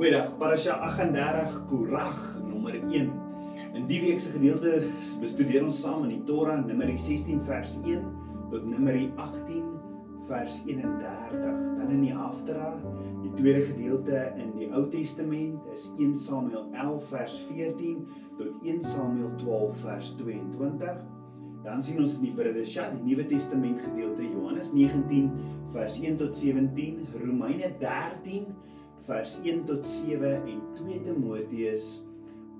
Goeiedag, Parasha 38 Korag nommer 1. In die week se gedeelte bestudeer ons saam in die Torah Numeri 16 vers 1 tot Numeri 18 vers 31. Dan in die Haftara, die tweede gedeelte in die Ou Testament is 1 Samuel 11 vers 14 tot 1 Samuel 12 vers 22. Dan sien ons in die Bridesha, die Nuwe Testament gedeelte Johannes 19 vers 1 tot 17, Romeine 13 vers 1 tot 7 en 2 Timoteus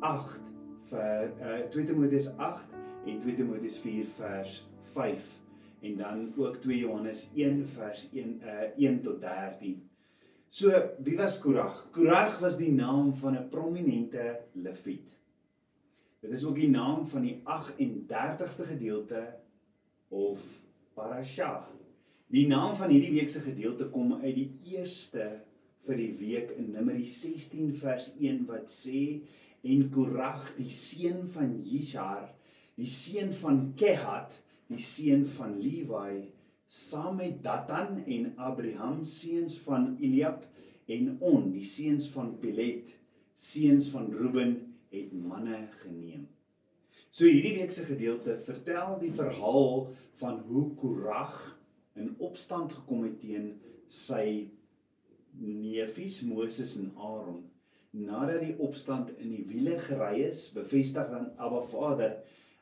8 vir uh, 2 Timoteus 8 en 2 Timoteus 4 vers 5 en dan ook 2 Johannes 1 vers 1 uh, 1 tot 13. So, wie was Korag? Korag was die naam van 'n prominente leviet. Dit is ook die naam van die 38ste gedeelte of parasha. Die naam van hierdie week se gedeelte kom uit die eerste vir die week in Numeri 16 vers 1 wat sê en Korag die seun van Jishar, die seun van Kehat, die seun van Levi, saam met Datan en Abraham seuns van Eliab en On, die seuns van Pelet, seuns van Ruben het manne geneem. So hierdie week se gedeelte vertel die verhaal van hoe Korag in opstand gekom het teen sy neefies Moses en Aaron. Nadat die opstand in die wiele gery is, bevestig dan Abba Vader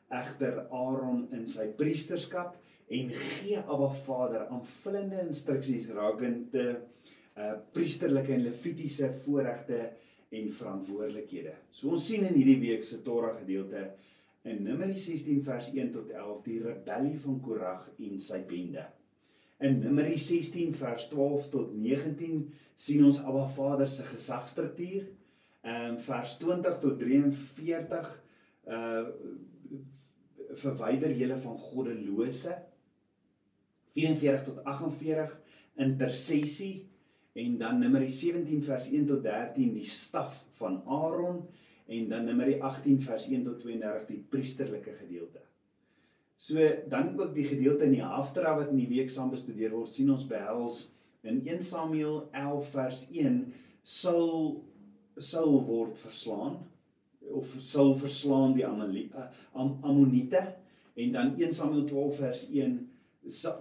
egter Aaron in sy priesterskap en gee Abba Vader aanvullende instruksies rakende uh priesterlike en levitiese voorregte en verantwoordelikhede. So ons sien in hierdie week se Torah gedeelte in Numeri 16 vers 1 tot 11 die rebellie van Korag en sy bende. In Numeri 16 vers 12 tot 19 sien ons Abba Vader se gesagsstruktuur. Ehm vers 20 tot 43 uh verwyder julle van goddelose 44 tot 48 intersessie en dan Numeri 17 vers 1 tot 13 die staf van Aaron en dan Numeri 18 vers 1 tot 32 die priesterlike gedeelte. So dan ook die gedeelte in die Haftara wat in die week saam bestudeer word, sien ons behels in 1 Samuel 11 vers 1 Saul Saul word verslaan of Saul verslaan die Amalite Am, Ammoniete en dan 1 Samuel 12 vers 1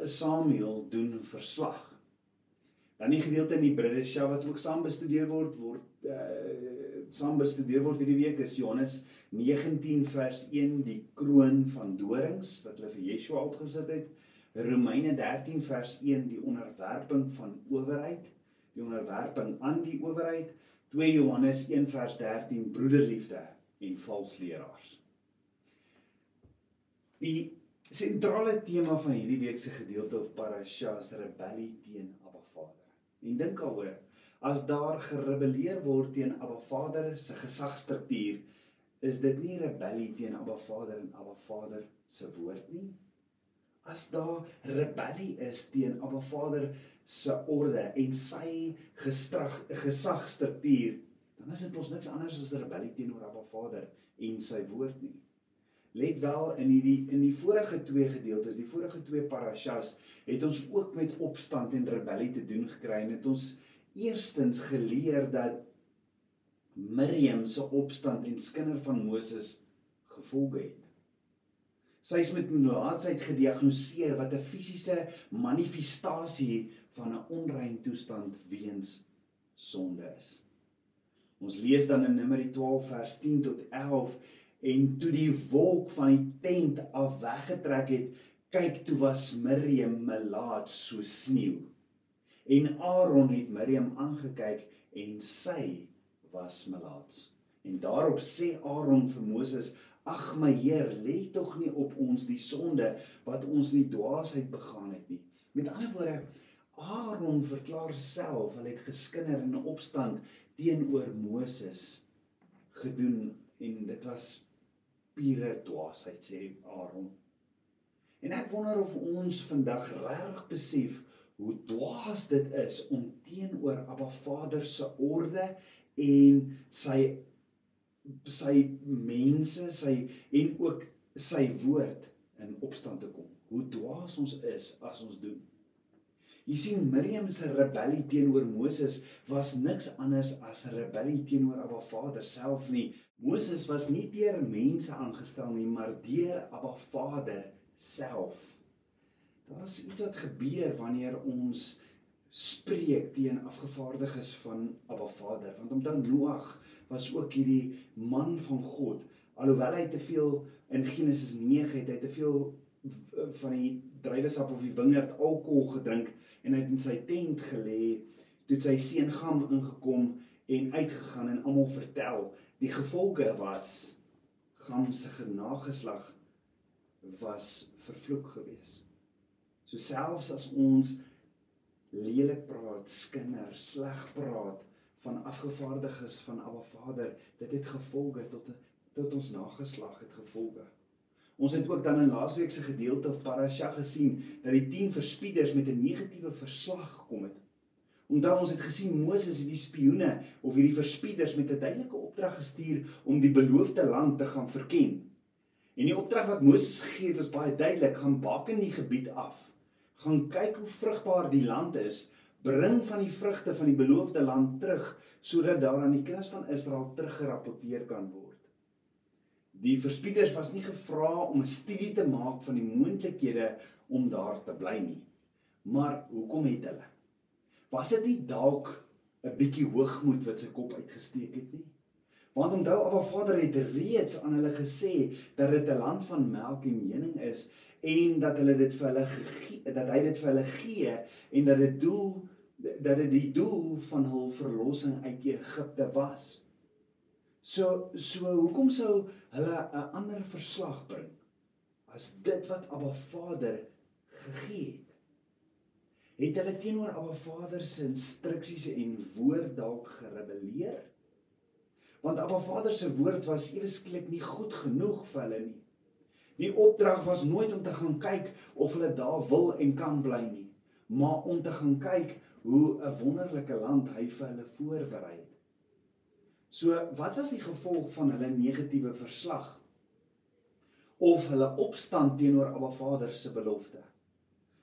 Samuel doen verslag. Dan die gedeelte in die Bridesha wat ook saam bestudeer word word uh saam bestudeer word hierdie week is Johannes 19 vers 1 die kroon van dorings wat hulle vir Yeshua opgesit het. Romeine 13 vers 1 die onderwerping van owerheid, die onderwerping aan die owerheid. 2 Johannes 1 vers 13 broederliefde en valsleraars. Die sentrale tema van hierdie week se gedeelte of parasha is rebellie teen En dink daaroor, as daar gerebelleer word teen Abba Vader se gesagstruktuur, is dit nie rebellie teen Abba Vader en Abba Vader se woord nie. As daar rebellie is teen Abba Vader se orde en sy gestrag gesagstruktuur, dan is dit ons niks anders as rebellie teenoor Abba Vader en sy woord nie. Let wel in hierdie in die vorige twee gedeeltes, die vorige twee parashas, het ons ook met opstand en rebellie te doen gekry en het ons eerstens geleer dat Miriam se opstand en skinder van Moses gevolge het. Sy is met melaatsheid gediagnoseer wat 'n fisiese manifestasie van 'n onrein toestand weens sonde is. Ons lees dan in Numeri 12 vers 10 tot 11 en toe die wolk van die tent af weggetrek het, kyk toe was Miriam melaat so sneeu. En Aaron het Miriam aangekyk en sy was melaat. En daarop sê Aaron vir Moses: "Ag my Heer, lê tog nie op ons die sonde wat ons nie dwaasheid begaan het nie." Met ander woorde, Aaron verklaar self, hy het geskinder in 'n opstand teenoor Moses gedoen en dit was pure dwaasheid sê Aaron. En ek wonder of ons vandag reg besef hoe dwaas dit is om teenoor Abba Vader se orde en sy sy mense, sy en ook sy woord in opstand te kom. Hoe dwaas ons is as ons doen. Jy sien Miriam se rebellie teenoor Moses was niks anders as 'n rebellie teenoor Abba Vader self nie. Moses was nie deur mense aangestel nie, maar deur Abba Vader self. Daar's iets wat gebeur wanneer ons spreek teen afgevaardiges van Abba Vader. Want onthou Noag was ook hierdie man van God. Alhoewel hy te veel in Genesis 9 het hy te veel van die druiwesap of die wingerd alkohol gedrink en hy het in sy tent gelê toe sy seun Gam ingekom en uitgegaan en almal vertel die gevolge was Gam se genageslag was vervloek geweest so selfs as ons lelik praat skinder sleg praat van afgevaardiges van Abba Vader dit het gevolge tot tot ons nageslag het gevolge Ons het ook dan in laasweek se gedeelte of parasha gesien dat die 10 verspieders met 'n negatiewe verslag gekom het. Onthou ons het gesien Moses het die spioene of hierdie verspieders met 'n duidelike opdrag gestuur om die beloofde land te gaan verken. En die opdrag wat Moses gegee het was baie duidelik: gaan baken die gebied af. Gaan kyk hoe vrugbaar die land is, bring van die vrugte van die beloofde land terug sodat daar aan die kinders van Israel teruggerapporteer kan word. Die verspieders was nie gevra om 'n studie te maak van die moontlikhede om daar te bly nie. Maar hoekom het hulle? Was dit nie dalk 'n bietjie hoogmoed wat sy kop uitgesteek het nie? Want onthou Abba Vader het reeds aan hulle gesê dat dit 'n land van melk en honing is en dat hulle dit vir hulle gegee dat hy dit vir hulle gee en dat dit doel dat dit die doel van hul verlossing uit Egipte was. So so hoekom sou hulle 'n ander verslag bring as dit wat Abba Vader gegee het? Het hulle teenoor Abba Vader se instruksies en woord dalk gerebelleer? Want Abba Vader se woord was ewesklik nie goed genoeg vir hulle nie. Die opdrag was nooit om te gaan kyk of hulle daar wil en kan bly nie, maar om te gaan kyk hoe 'n wonderlike land hy vir hulle voorberei het. So, wat was die gevolg van hulle negatiewe verslag? Of hulle opstand teenoor Abba Vader se belofte?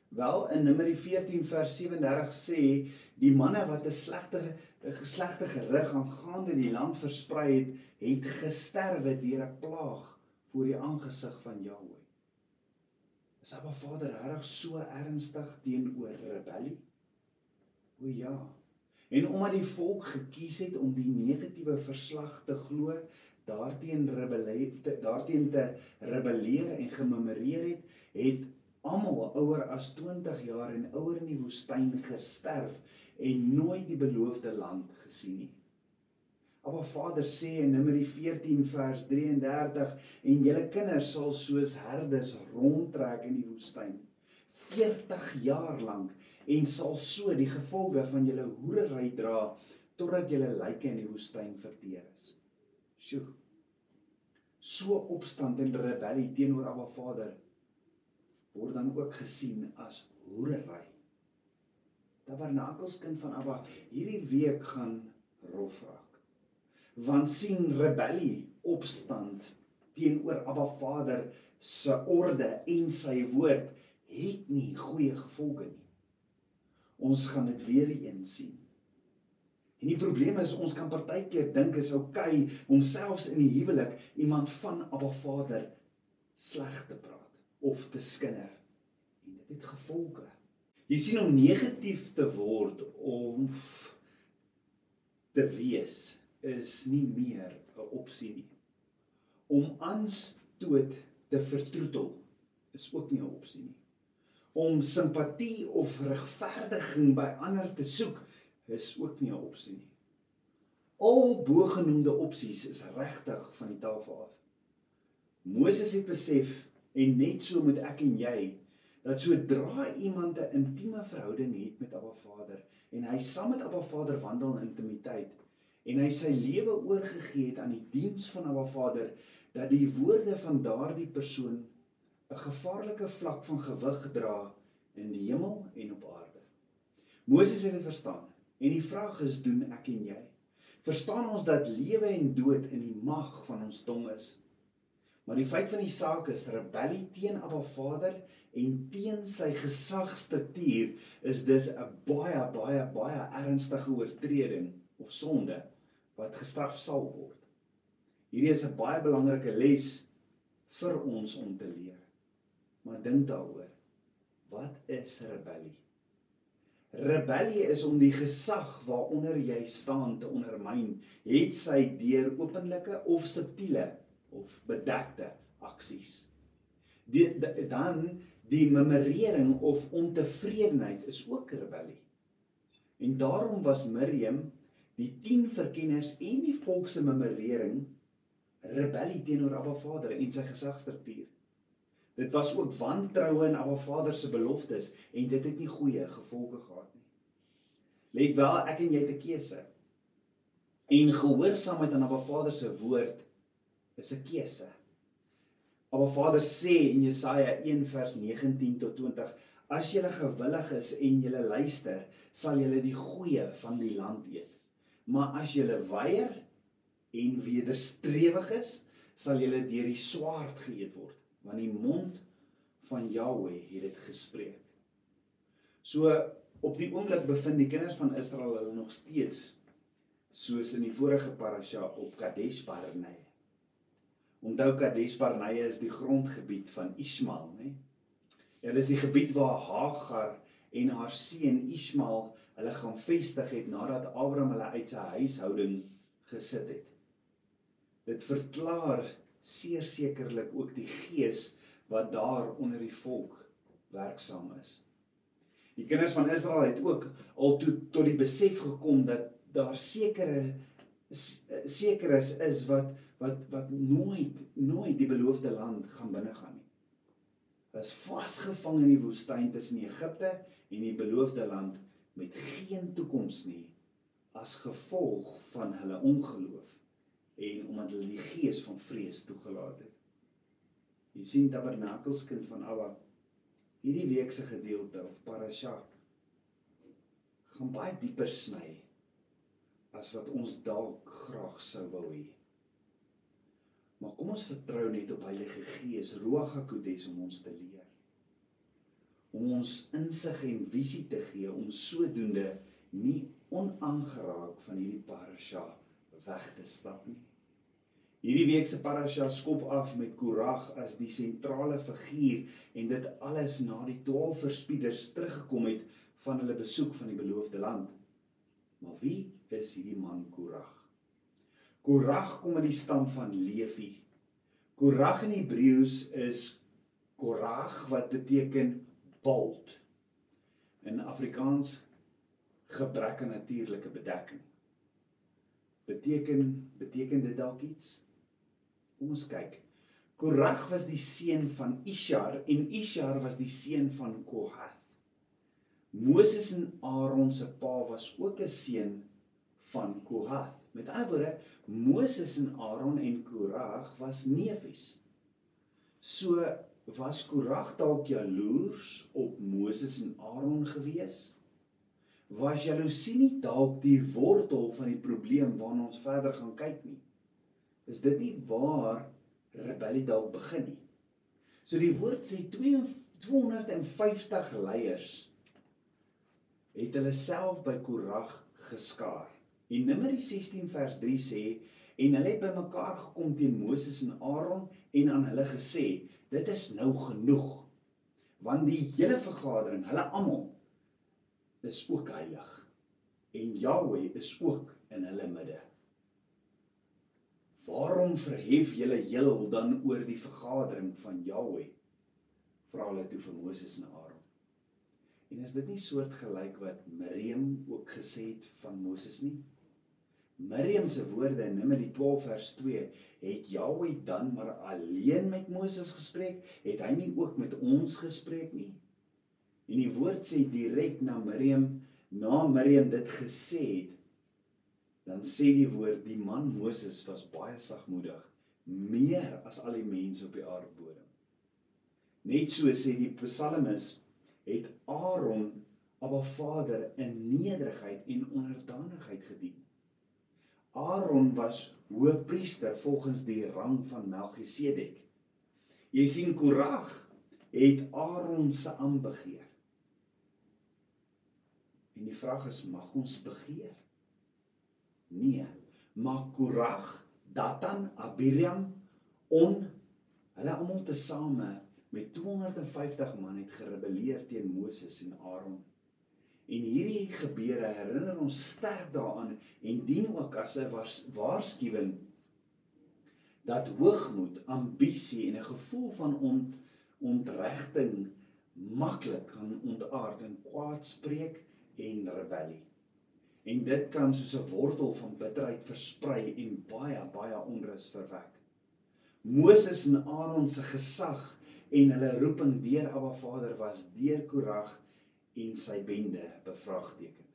Wel, in Numeri 14 vers 37 sê die manne wat 'n slegte geslegte gerig aangaande die land versprei het, het gesterwe deur 'n plaag voor die aangesig van Jahweh. Is Abba Vader reg so ernstig teenoor rebellie? O ja. En omdat die volk gekies het om die negatiewe verslag te glo, daarteen rebelleer daarteen te rebelleer en gememoreer het, het almal ouer as 20 jaar en ouer in die woestyn gesterf en nooit die beloofde land gesien nie. Maar Vader sê in Numeri 14 vers 33 en julle kinders sal soos herdes rondtrek in die woestyn 40 jaar lank en sal so die gevolge van julle hoerery dra totdat julle lyke in die woestyn verteer is. Sjoe. So opstand en rebellie teenoor Abba Vader word dan ook gesien as hoerery. Tabernakels kind van Abba, hierdie week gaan rof raak. Want sien rebellie, opstand teenoor Abba Vader se orde en sy woord het nie goeie gevolge nie ons gaan dit weer eens sien. En die probleem is ons kan partykeer dink is oukei okay om selfs in die huwelik iemand van Abba Vader sleg te praat of te skinder. En dit het gevolge. Jy sien om negatief te word of te wees is nie meer 'n opsie nie. Om aanstoot te vertroetel is ook nie 'n opsie nie om simpatie of regverdiging by ander te soek is ook nie 'n opsie nie. Al bogenoemde opsies is regtig van die tafel af. Moses het besef en net so moet ek en jy dat sodra iemand 'n intieme verhouding het met Abba Vader en hy saam met Abba Vader wandel in intimiteit en hy sy lewe oorgegee het aan die diens van Abba Vader dat die woorde van daardie persoon 'n gevaarlike vlak van gewig dra in die hemel en op aarde. Moses het dit verstaan en die vraag is doen ek en jy verstaan ons dat lewe en dood in die mag van ons tong is. Maar die feit van die saak is rebellie teen Abba Vader en teen sy gesagstruktuur is dus 'n baie baie baie ernstige oortreding of sonde wat gestraf sal word. Hierdie is 'n baie belangrike les vir ons om te leer. Maar dink daaroor. Wat is rebellie? Rebellie is om die gesag waaronder jy staan te ondermyn, het sy deur openlike of subtiele of bedekte aksies. Die, die dan die memorering of ontevredenheid is ook rebellie. En daarom was Miriam die 10 verkenners en die volk se memorering rebellie teenoor Abba Vader en sy gesagstruktuur. Dit was ook wantroue in Abba Vader se beloftes en dit het nie goeie gevolge gehad nie. Let wel, ek en jy het 'n keuse. En gehoorsaamheid aan Abba Vader se woord is 'n keuse. Abba Vader sê in Jesaja 1 vers 19 tot 20: As julle gewillig is en julle luister, sal julle die goeie van die land eet. Maar as julle weier en wederstrewig is, sal julle deur die swaard geëet word, want die mond van Jahweh het dit gespreek. So op die oomblik bevind die kinders van Israel hulle nog steeds soos in die vorige parasha op Kadesh Barnea. Onthou Kadesh Barnea is die grondgebied van Ismael, né? Ja, dit is die gebied waar Hagar en haar seun Ismael hulle gaan vestig het nadat Abraham hulle uit sy huishouding gesit het. Dit verklaar sekerlik ook die gees wat daar onder die volk werksaam is. Die kinders van Israel het ook al toe tot die besef gekom dat daar sekere sekeres is wat wat wat nooit nooit die beloofde land gaan binnegaan nie. Hulle is vasgevang in die woestyn tussen Egipte en die beloofde land met geen toekoms nie as gevolg van hulle ongeloof en omdat hulle die gees van vrees toegelaat het. Jy sien tabernakelskind van Abba hierdie week se gedeelte of parasha gaan baie dieper sny as wat ons dalk graag sou wou hê. Maar kom ons vertrou net op Heilige Gees, Ruach HaKodes om ons te leer. Om ons insig en visie te gee om sodoende nie onaangeraak van hierdie parasha weg te stap nie. Hierdie week se parasha skop af met Korag as die sentrale figuur en dit alles na die 12 verspieders teruggekom het van hulle besoek van die beloofde land. Maar wie is hierdie man Korag? Korag kom uit die stam van Levi. Korag in Hebreëus is Korag wat beteken bold. In Afrikaans gebrek aan natuurlike bedekking. Beteken beteken dit dalk iets? Kom ons kyk. Korag was die seun van Ishar en Ishar was die seun van Kohath. Moses en Aaron se pa was ook 'n seun van Kohath. Met ander woorde, Moses en Aaron en Korag was neefies. So was Korag dalk jaloers op Moses en Aaron gewees? Was jaloesie nie dalk die wortel van die probleem waarna ons verder gaan kyk nie? is dit nie waar rebellie dalk begin nie. So die woord sê 250 leiers het hulle self by Korag geskaar. En Numeri 16 vers 3 sê en hulle het bymekaar gekom teen Moses en Aaron en aan hulle gesê dit is nou genoeg want die hele vergadering hulle almal is ook heilig en Jahweh is ook in hulle midde. Waarom verhef julle heel dan oor die vergadering van Jahweh? Vra hulle toe vir Moses en Aaron. En is dit nie soortgelyk wat Miriam ook gesê het van Moses nie? Miriam se woorde in Numeri 12 vers 2 het Jahweh dan maar alleen met Moses gespreek, het hy nie ook met ons gespreek nie? En die woord sê direk na Miriam, na Miriam dit gesê het, dan sê die woord die man Moses was baie sagmoedig meer as al die mense op die aardbodem net so sê die psalmis het Aaron Abba Vader in nederigheid en onderdanigheid gedien Aaron was hoëpriester volgens die rang van Melchisedek Jy sien Korag het Aaron se aanbegeer. En die vraag is mag ons begeer? Nee, maar Korag, Datan, Abiram on hulle almal tesame met 250 man het gerebelleer teen Moses en Aaron. En hierdie gebeure herinner ons sterk daaraan en dien ook as 'n waarskuwing dat hoogmoed, ambisie en 'n gevoel van ont, ontregting maklik kan ontaard in kwaadspreek en rebellie. En dit kan soos 'n wortel van bitterheid versprei en baie baie onrus verwek. Moses en Aaron se gesag en hulle roeping deur Abba Vader was deur Korag en sy bende bevraagteken.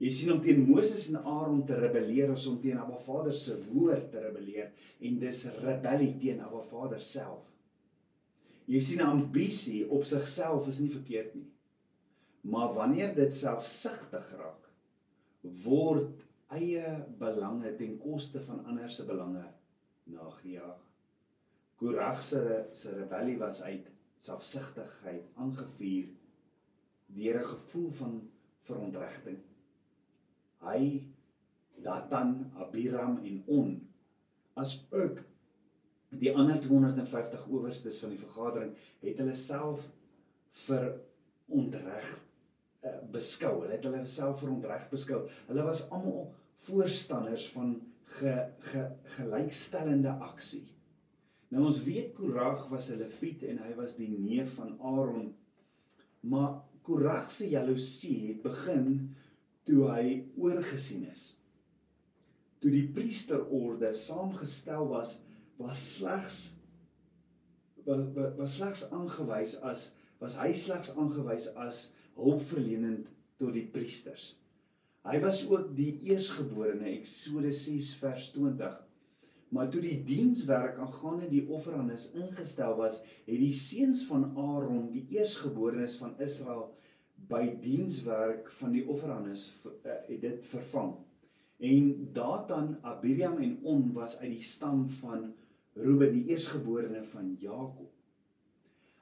Jy sien om teen Moses en Aaron te rebelleer is om teen Abba Vader se woord te rebelleer en dis rebellie teen Abba Vader self. Jy sien ambisie op sigself is nie verkeerd nie. Maar wanneer dit selfsugtig raak, word eie belange ten koste van ander se belange nagejaag. Korag se se rebellie was uit selfsugtigheid aangevuur deur 'n gevoel van verontregting. Hy Datan, Abiram en On as ook die ander 250 owerstes van die vergadering het hulle self vir ontreg uh, beskou. Hulle het hulle self vir ontreg beskou. Hulle was almal voorstanders van ge, ge, gelykstellende aksie. Nou ons weet Korag was 'n leviet en hy was die neef van Aaron. Maar Korag se jaloesie het begin toe hy oorgesien is. Toe die priesterorde saamgestel was, was slegs was was slegs aangewys as was hy slegs aangewys as hulpverlenend tot die priesters. Hy was ook die eersgeborene Eksodus 6 vers 20. Maar toe die dienswerk aangaande die offerandes ingestel was, het die seuns van Aaron, die eersgeborenes van Israel, by dienswerk van die offerandes uh, het dit vervang. En Datan, Abiram en On was uit die stam van Reuben, die eersgeborene van Jakob.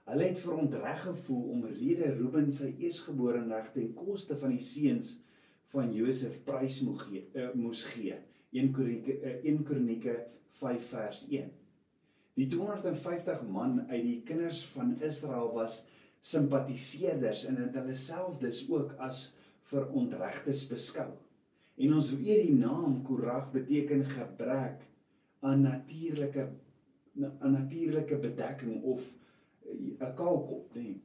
Hulle het verontreg gevoel om rede Reuben sy eersgeborene reg ten koste van die seuns van Josef prys moes gee, uh, moes gee. 1 Kronieke uh, 1 Kronieke 5 vers 1. Die 250 man uit die kinders van Israel was simpatiseerders en het hulle self dus ook as verontregtes beskou. En ons weet die naam Korag beteken gebrek aan natuurlike aan natuurlike bedekking of 'n kaalkop, nê. Nee.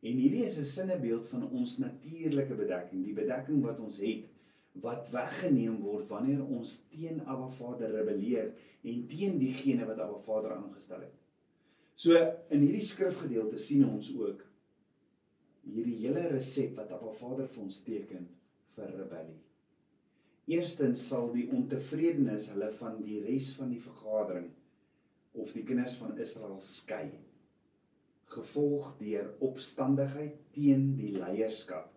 En hierdie is 'n sinnebeeld van ons natuurlike bedekking, die bedekking wat ons het wat weggeneem word wanneer ons teen Abba Vader rebelleer en teen diegene wat Abba Vader aangestel het. So in hierdie skrifgedeelte sien ons ook hierdie hele resep wat Abba Vader vir ons teken vir rebellie. Eerstens sal die ontevredenis hulle van die res van die vergadering of die kinders van Israel skei gevolg deur opstandigheid teen die leierskap.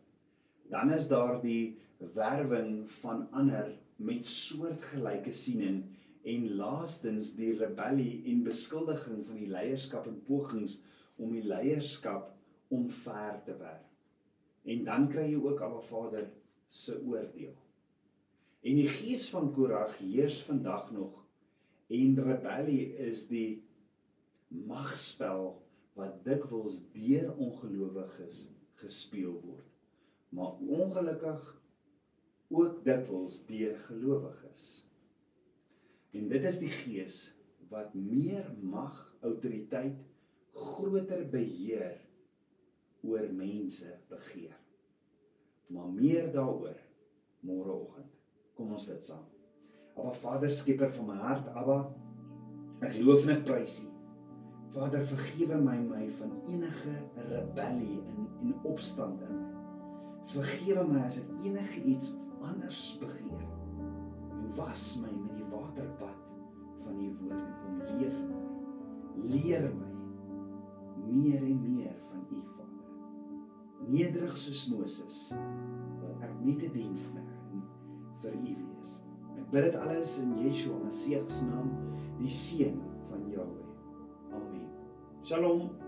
Dan is daar die werwing van ander met soortgelyke siening en laastens die rebellie en beskuldiging van die leierskap en pogings om die leierskap omver te werp. En dan kry jy ook Abba Vader se oordeel. En die gees van Korag heers vandag nog en rebellie is die magspel wat dikwels deur ongelowiges gespeel word. Maar ongelukkig ook dikwels deur gelowiges. En dit is die gees wat meer mag, autoriteit, groter beheer oor mense begeer. Maar meer daaroor môreoggend. Kom ons bid saam. Aba Vader, skieper van my hart, Aba, ek loof en ek prys U. Vader, vergewe my my van enige rebellie en en opstand in my. Vergewe my as ek enige iets anders begeer. En was my met die waterbad van u woord en kom leef in my. Leer my meer en meer van u Vader. Nederig soos Moses wat ek nie te dienskneg vir u wees. Ek bid dit alles in Yeshua Messie se naam, die seun van Jahweh. Amen. Shalom.